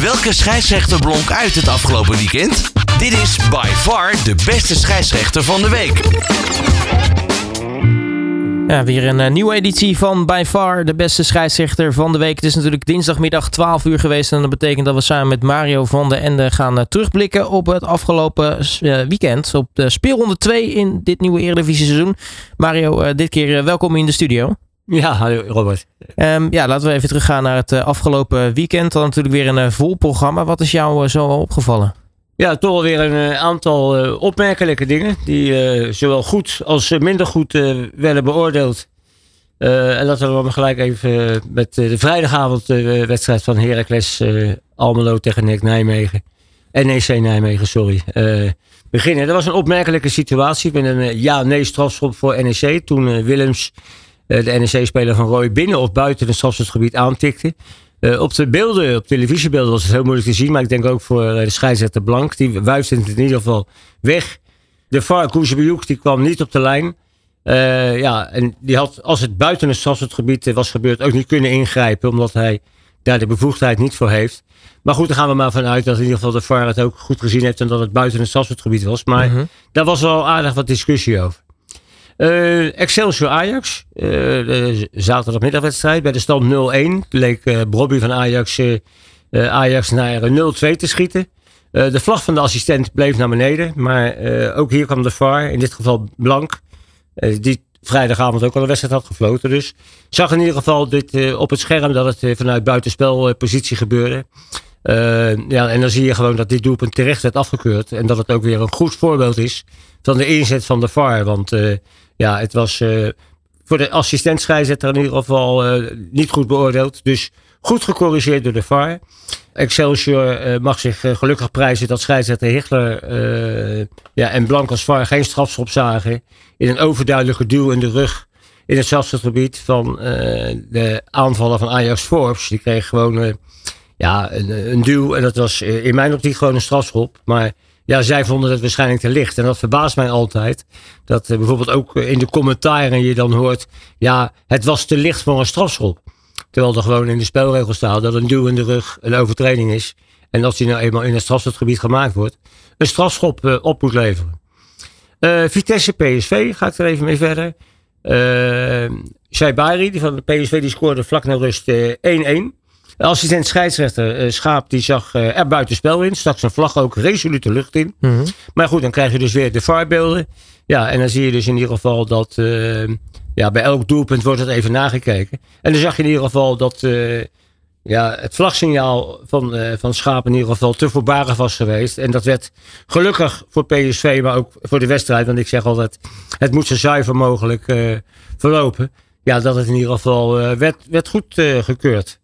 Welke scheidsrechter blonk uit het afgelopen weekend? Dit is by far de beste scheidsrechter van de week. Ja, weer een uh, nieuwe editie van By Far, de beste scheidsrechter van de week. Het is natuurlijk dinsdagmiddag 12 uur geweest. En dat betekent dat we samen met Mario van der Ende gaan uh, terugblikken op het afgelopen uh, weekend. Op de speelronde 2 in dit nieuwe Eredivisie seizoen. Mario, dit keer welkom in de studio. Ja, hallo Robert. Um, ja, laten we even teruggaan naar het afgelopen weekend. Dan natuurlijk weer een vol programma. Wat is jou zo opgevallen? Ja, toch alweer een uh, aantal uh, opmerkelijke dingen. Die uh, zowel goed als minder goed werden beoordeeld. en dat we dan gelijk even met de vrijdagavond wedstrijd van Heracles Almelo tegen NEC Nijmegen. NEC Nijmegen, sorry. beginnen. Dat was een opmerkelijke situatie met een ja-nee strafschop voor NEC. Toen Willems, de NEC-speler van Roy, binnen of buiten het strafschopgebied aantikte. Uh, op de beelden, op televisiebeelden was het heel moeilijk te zien. Maar ik denk ook voor de scheidsrechter Blank. Die wuifde het in ieder geval weg. De VAR, Koesebioek, die kwam niet op de lijn. Uh, ja, en die had, als het buiten het strafschopgebied was gebeurd, ook niet kunnen ingrijpen. Omdat hij daar de bevoegdheid niet voor heeft. Maar goed, daar gaan we maar vanuit dat in ieder geval de VAR het ook goed gezien heeft. En dat het buiten het strafschopgebied was. Maar -hmm. daar was wel aardig wat discussie over. Uh, Excelsior Ajax, uh, de zaterdagmiddagwedstrijd. Bij de stand 0-1 leek uh, Bobby van Ajax, Ajax naar 0-2 te schieten. de vlag van de assistent bleef naar beneden. Maar ook hier kwam de VAR, in dit geval Blank. die vrijdagavond ook al een wedstrijd had gefloten. Dus zag in ieder geval dit, op het scherm dat het vanuit buitenspelpositie gebeurde. ja, en dan zie je gewoon dat dit doelpunt terecht werd afgekeurd. En dat het ook weer een goed voorbeeld is van de inzet van de VAR. Want ja, het was uh, voor de assistent scheidsrechter in ieder geval uh, niet goed beoordeeld. Dus goed gecorrigeerd door de VAR. Excelsior uh, mag zich gelukkig prijzen dat scheidsrechter Hichler ja, en Blank als VAR geen strafschop zagen. In een overduidelijke duw in de rug in het strafschopgebied van de aanvaller van Ajax Forbes. Die kreeg gewoon ja, een, een duw en dat was in mijn optiek gewoon een strafschop. Maar ja, zij vonden het waarschijnlijk te licht. En dat verbaast mij altijd. Dat uh, bijvoorbeeld ook in de commentaren je dan hoort. Ja, het was te licht voor een strafschop. Terwijl er gewoon in de spelregel staat dat een duw in de rug een overtreding is. En als die nou eenmaal in het strafschopgebied gemaakt wordt, een strafschop uh, op moet leveren. Uh, Vitesse PSV, ga ik er even mee verder. Uh, Shaibari, die van de PSV, die scoorde vlak na rust 1-1. Assistent scheidsrechter uh, Schaap die zag uh, er buitenspel in. Stak zijn vlag ook resoluut de lucht in. Mm -hmm. Maar goed, dan krijg je dus weer de vaarbeelden. Ja, en dan zie je dus in ieder geval dat uh, ja, bij elk doelpunt wordt het even nagekeken. En dan zag je in ieder geval dat ja, het vlagsignaal van, van Schaap in ieder geval te voorbarig was geweest. En dat werd gelukkig voor PSV, maar ook voor de wedstrijd. Want ik zeg altijd, het moet zo zuiver mogelijk verlopen. Ja, dat het in ieder geval werd, werd goed gekeurd.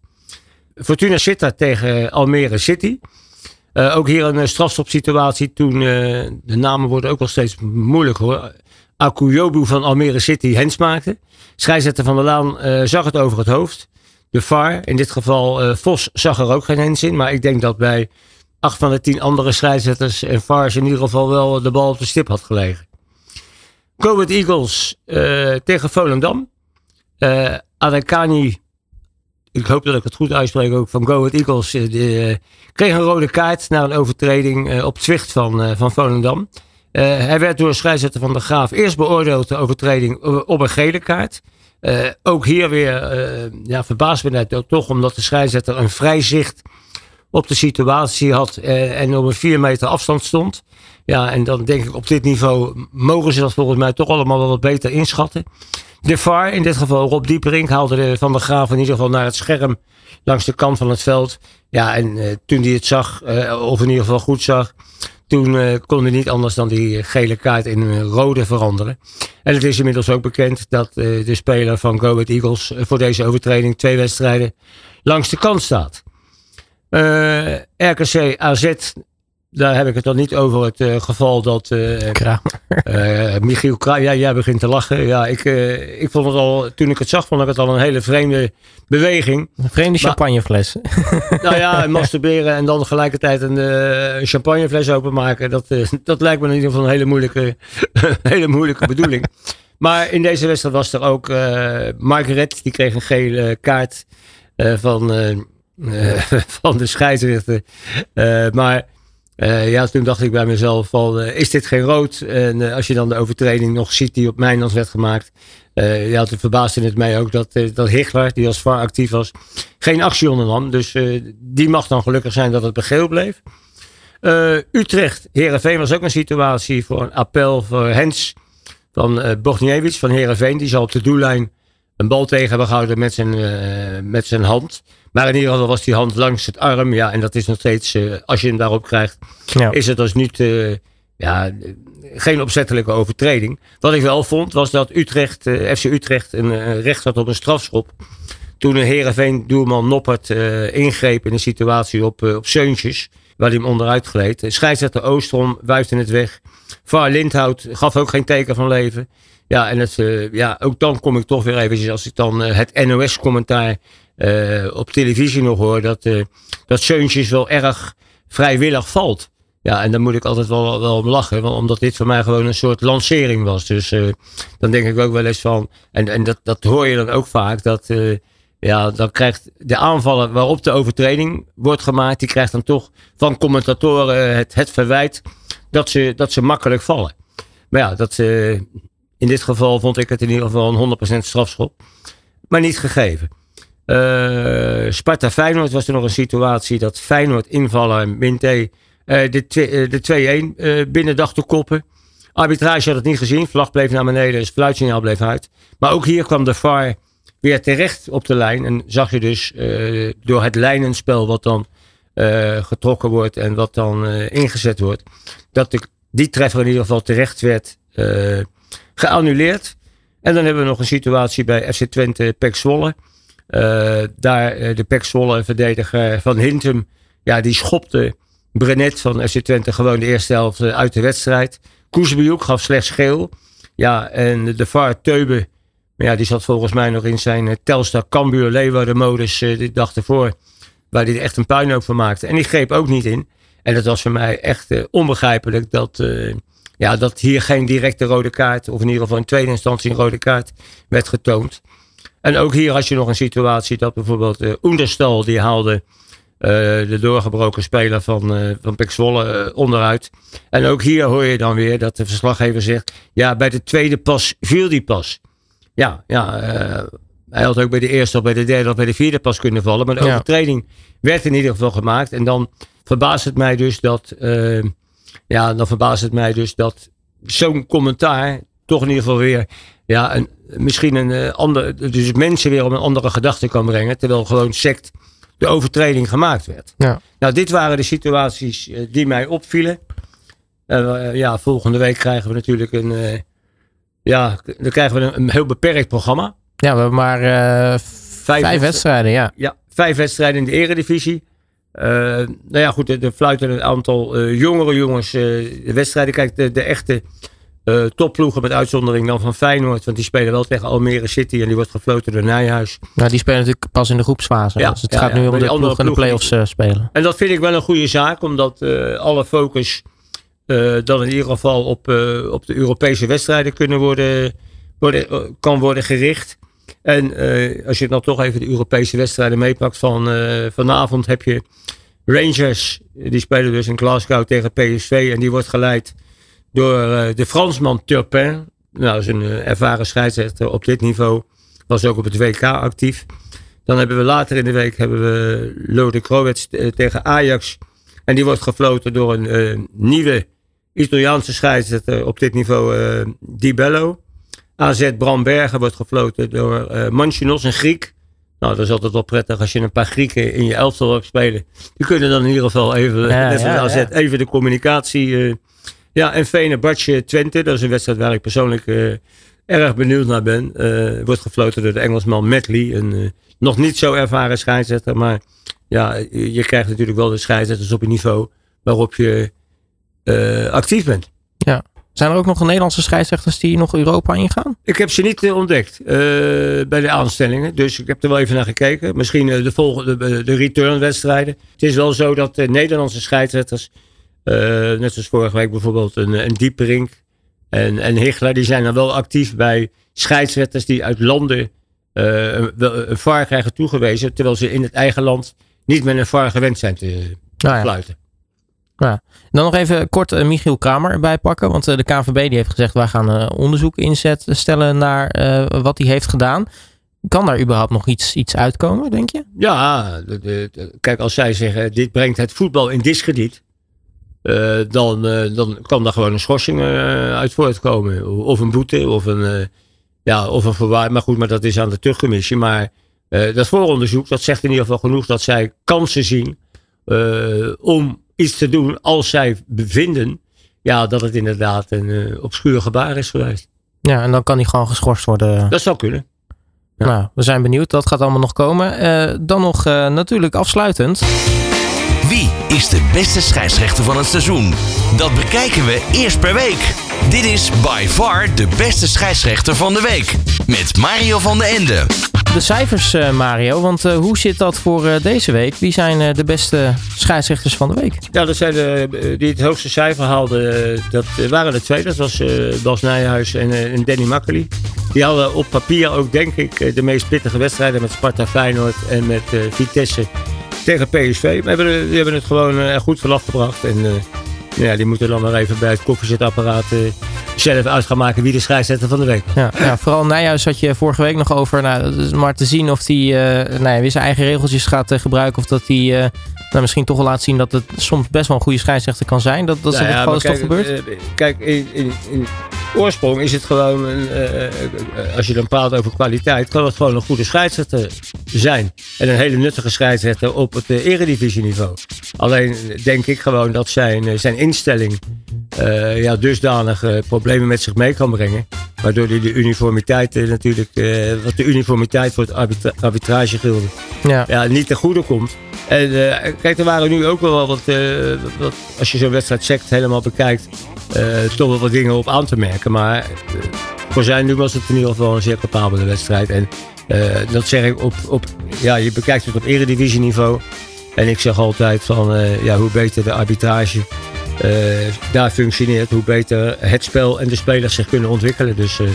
Fortuna Sittard tegen Almere City. Uh, ook hier een strafstopsituatie. Toen, uh, de namen worden ook wel steeds moeilijk hoor. Akuyobu van Almere City hens maakte. Scheidsrechter van der Laan zag het over het hoofd. De VAR, in dit geval Vos, zag er ook geen hens in. Maar ik denk dat bij acht van de tien andere scheidsrechters en VARs in ieder geval wel de bal op de stip had gelegen. Go Eagles tegen Volendam. Adekani ik hoop dat ik het goed uitspreek ook, van Go Ahead Eagles. Eh, uh, kreeg een rode kaart na een overtreding uh, op Zwicht van, uh, van Volendam. hij werd door scheidsrechter van de Graaf eerst beoordeeld de overtreding op een gele kaart. ook hier weer ja, verbaasd ben ik toch omdat de scheidsrechter een vrij zicht op de situatie had en op een vier meter afstand stond. Ja, en dan denk ik op dit niveau mogen ze dat volgens mij toch allemaal wel wat beter inschatten. De VAR, in dit geval Rob Dieperink, haalde de Van der Graaf in ieder geval naar het scherm langs de kant van het veld. Ja, en uh, toen hij het zag, uh, of in ieder geval goed zag, toen uh, kon hij niet anders dan die gele kaart in een rode veranderen. En het is inmiddels ook bekend dat de speler van Go Eagles voor deze overtreding twee wedstrijden langs de kant staat. RKC AZ daar heb ik het dan niet over het uh, geval dat uh, uh, Michiel Kramer, ja, jij begint te lachen. Ja, ik, ik vond het al, toen ik het zag, vond ik het al een hele vreemde beweging. Een vreemde champagnefles. nou ja, masturberen en dan tegelijkertijd een, een champagnefles openmaken. Dat, dat lijkt me in ieder geval een hele moeilijke, hele moeilijke bedoeling. Maar in deze wedstrijd was er ook Margaret, die kreeg een gele kaart van van de scheidsrechter. maar ja, toen dacht ik bij mezelf van, is dit geen rood? En als je dan de overtreding nog ziet die op Mijnlands werd gemaakt. ja, toen verbaasde het mij ook dat, dat Hichler, die als VAR actief was, geen actie ondernam. Dus die mag dan gelukkig zijn dat het begeel bleef. Utrecht, Herenveen was ook een situatie voor een appel voor Hens van uh, Bogniewicz van Herenveen. Die zal op de doellijn een bal tegen hebben gehouden met zijn, met zijn hand. Maar in ieder geval was die hand langs het arm. Ja, en dat is nog steeds, uh, als je hem daarop krijgt, ja. is het dus niet, ja, geen opzettelijke overtreding. Wat ik wel vond, was dat Utrecht, FC Utrecht een recht had op een strafschop. Toen een Herenveen doelman Noppert ingreep in een situatie op, op Seuntjes waar hij hem onderuit gleed. Scheidsrechter Oostrom wuifde het weg. VAR Lindhout gaf ook geen teken van leven. Ja, en het, uh, ja, ook dan kom ik toch weer eventjes, als ik dan uh, het NOS-commentaar uh, op televisie nog hoor, dat, dat Seuntjes wel erg vrijwillig valt. Ja, en dan moet ik altijd wel, wel om lachen, want omdat dit voor mij gewoon een soort lancering was. Dus dan denk ik ook wel eens van, en, en dat, dat hoor je dan ook vaak, dat ja, dan krijgt de aanvallen waarop de overtreding wordt gemaakt, die krijgt dan toch van commentatoren het, het verwijt dat ze, dat ze makkelijk vallen. Maar ja, dat, in dit geval vond ik het in ieder geval een 100% strafschop. Maar niet gegeven. Uh, Sparta Feyenoord was er nog een situatie dat Feyenoord invallen Minte uh, de 2-1 uh, binnen dacht te koppen. Arbitrage had het niet gezien. Vlag bleef naar beneden. Het fluitsignaal bleef uit. Maar ook hier kwam de VAR weer terecht op de lijn. En zag je dus door het lijnenspel wat dan getrokken wordt en wat dan ingezet wordt, dat de, die treffer in ieder geval terecht werd geannuleerd. En dan hebben we nog een situatie bij FC Twente Pek Zwolle. daar de Pek Zwolle verdediger van Hintem, ja, die schopte Brenet van FC Twente gewoon de eerste helft uit de wedstrijd. Koesbejoek gaf slechts geel. Ja, en de VAR Teube maar ja, die zat volgens mij nog in zijn Telstar Cambuur Leeuwarden modus de dag ervoor. Waar hij echt een puinhoop van maakte. En die greep ook niet in. En dat was voor mij echt onbegrijpelijk dat, ja, dat hier geen directe rode kaart, of in ieder geval in tweede instantie een rode kaart, werd getoond. En ook hier had je nog een situatie dat bijvoorbeeld uh, Oenderstal, die haalde de doorgebroken speler van, van Pek Zwolle onderuit. En ook hier hoor je dan weer dat de verslaggever zegt, ja, bij de tweede pas viel die pas. Ja, ja uh, hij had ook bij de eerste of bij de derde of bij de vierde pas kunnen vallen. Maar de ja. overtreding werd in ieder geval gemaakt. En dan verbaast het mij dus dat, uh, ja, dan verbaast het mij dus dat zo'n commentaar toch in ieder geval weer, ja, een, misschien een uh, ander, dus mensen weer op een andere gedachte kan brengen. Terwijl gewoon sect de overtreding gemaakt werd. Ja. Nou, dit waren de situaties die mij opvielen. ja, volgende week krijgen we natuurlijk een ja, dan krijgen we een, heel beperkt programma. Ja, we hebben maar vijf, vijf, wedstrijden, ja. Ja, vijf wedstrijden in de eredivisie. Uh, nou ja, goed, er fluiten een aantal uh, jongere jongens de wedstrijden. Kijk, de, de echte topploegen met uitzondering dan van Feyenoord. Want die spelen wel tegen Almere City en die wordt gefloten door Nijhuis. Nou, die spelen natuurlijk pas in de groepsfase. Ja, dus het ja, gaat nu om de ploeg en de play-offs spelen. En dat vind ik wel een goede zaak, omdat alle focus dan in ieder geval op, op de Europese wedstrijden kunnen worden, worden, kan worden gericht. En als je dan toch even de Europese wedstrijden meepakt van vanavond heb je Rangers. Die spelen dus in Glasgow tegen PSV en die wordt geleid door de Fransman Turpin. Nou, is een ervaren scheidsrechter op dit niveau. Was ook op het WK actief. Dan hebben we later in de week hebben we Lode Krowets tegen Ajax. En die wordt gefloten door een nieuwe Italiaanse scheidsrechter op dit niveau, Di Bello. AZ Brambergen wordt gefloten door uh, Manchinos, een Griek. Nou, dat is altijd wel prettig als je een paar Grieken in je elftal hebt spelen. Die kunnen dan in ieder geval even, ja, net ja, AZ, ja. even de communicatie. Uh, ja, en Fenerbahce Twente, dat is een wedstrijd waar ik persoonlijk uh, erg benieuwd naar ben. Uh, wordt gefloten door de Engelsman Medley, een nog niet zo ervaren scheidsrechter. Maar ja, je krijgt natuurlijk wel de scheidsrechters op een niveau waarop je actief bent. Zijn er ook nog Nederlandse scheidsrechters die nog Europa ingaan? Ik heb ze niet uh, ontdekt uh, bij de aanstellingen. Dus ik heb er wel even naar gekeken. Misschien de volgende, de return wedstrijden. Het is wel zo dat Nederlandse scheidsrechters, net zoals vorige week bijvoorbeeld een, een Dieperink en, en Hichler, die zijn dan wel actief bij scheidsrechters die uit landen een, een VAR krijgen toegewezen. Terwijl ze in het eigen land niet met een VAR gewend zijn te Nou ja. fluiten. Dan nog even kort eh, Michiel Kramer erbij pakken. Want eh, de KNVB die heeft gezegd wij gaan eh, onderzoek instellen naar eh, wat hij heeft gedaan. Kan daar überhaupt nog iets, iets uitkomen, denk je? Ja, kijk, als zij zeggen dit brengt het voetbal in diskrediet, eh, dan, dan kan daar gewoon een schorsing uit voortkomen. Of een boete, of een, ja, of een verwaar. Maar goed, maar dat is aan de terugcommissie. Maar dat vooronderzoek, dat zegt in ieder geval genoeg dat zij kansen zien om iets te doen als zij bevinden ja, dat het inderdaad een eh, obscuur gebaar is geweest. Ja, en dan kan hij gewoon geschorst worden. Dat zou kunnen. Ja. Nou, we zijn benieuwd. Dat gaat allemaal nog komen. Eh, dan nog eh, natuurlijk afsluitend. Wie is de beste scheidsrechter van het seizoen? Dat bekijken we eerst per week. Dit is by far de beste scheidsrechter van de week. Met Mario van den Ende. De cijfers, eh, Mario. Want eh, hoe zit dat voor eh, deze week? Wie zijn de beste scheidsrechters van de week? Ja, zijn de, die het hoogste cijfer haalden. Dat waren er twee. Dat was eh, Bas Nijhuis en, Danny Makkely. Die hadden op papier ook, denk ik, de meest pittige wedstrijden met Sparta Feyenoord en met Vitesse tegen PSV. Maar hebben, die hebben het gewoon goed vanaf gebracht. En ja, die moeten dan maar even bij het koffiezetapparaat zelf uit gaan maken wie de scheidsrechter van de week. Ja, ja, vooral Nijhuis had je vorige week nog over. Nou, maar te zien of hij eh, nou ja, weer zijn eigen regeltjes gaat eh, gebruiken. Of dat hij eh, nou, misschien toch wel laat zien dat het soms best wel een goede scheidsrechter kan zijn. Dat, dat is Nou ja, is toch eh, kijk, in, in, in oorsprong is het gewoon, een, als je dan praat over kwaliteit, kan het gewoon een goede scheidsrechter zijn. En een hele nuttige scheidsrechter op het uh, eredivisieniveau. Alleen denk ik gewoon dat zijn, eh, zijn instelling eh, ja, dusdanig problemen met zich mee kan brengen. Waardoor hij de uniformiteit eh, natuurlijk, wat de uniformiteit voor het arbitra arbitragegilde Ja. ja, niet ten goede komt. En kijk, er waren nu ook wel wat, wat als je zo'n wedstrijd checkt, helemaal bekijkt, toch wel wat dingen op aan te merken. Maar voor zijn nu was het in ieder geval een zeer capabele wedstrijd. En dat zeg ik op, op, ja, je bekijkt het op eredivisieniveau. En ik zeg altijd van, eh, ja, hoe beter de arbitrage eh, daar functioneert, hoe beter het spel en de spelers zich kunnen ontwikkelen. Dus eh,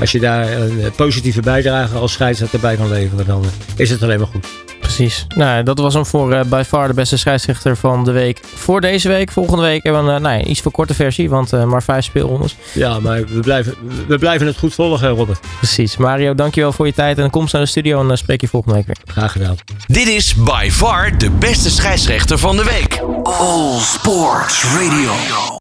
als je daar een positieve bijdrage als scheidsrechter bij kan leveren, dan is het alleen maar goed. Precies. Nou, dat was hem voor eh by far de beste scheidsrechter van de week. Voor deze week. Volgende week hebben we een eh, nou, ja, iets verkorte versie, want eh, maar vijf speelrondes. Ja, maar we blijven, we blijven het goed volgen, Robert. Precies. Mario, dankjewel voor je tijd en komst naar de studio en dan spreek je volgende week weer. Graag gedaan. Dit is by far de beste scheidsrechter van de week. All Sports Radio.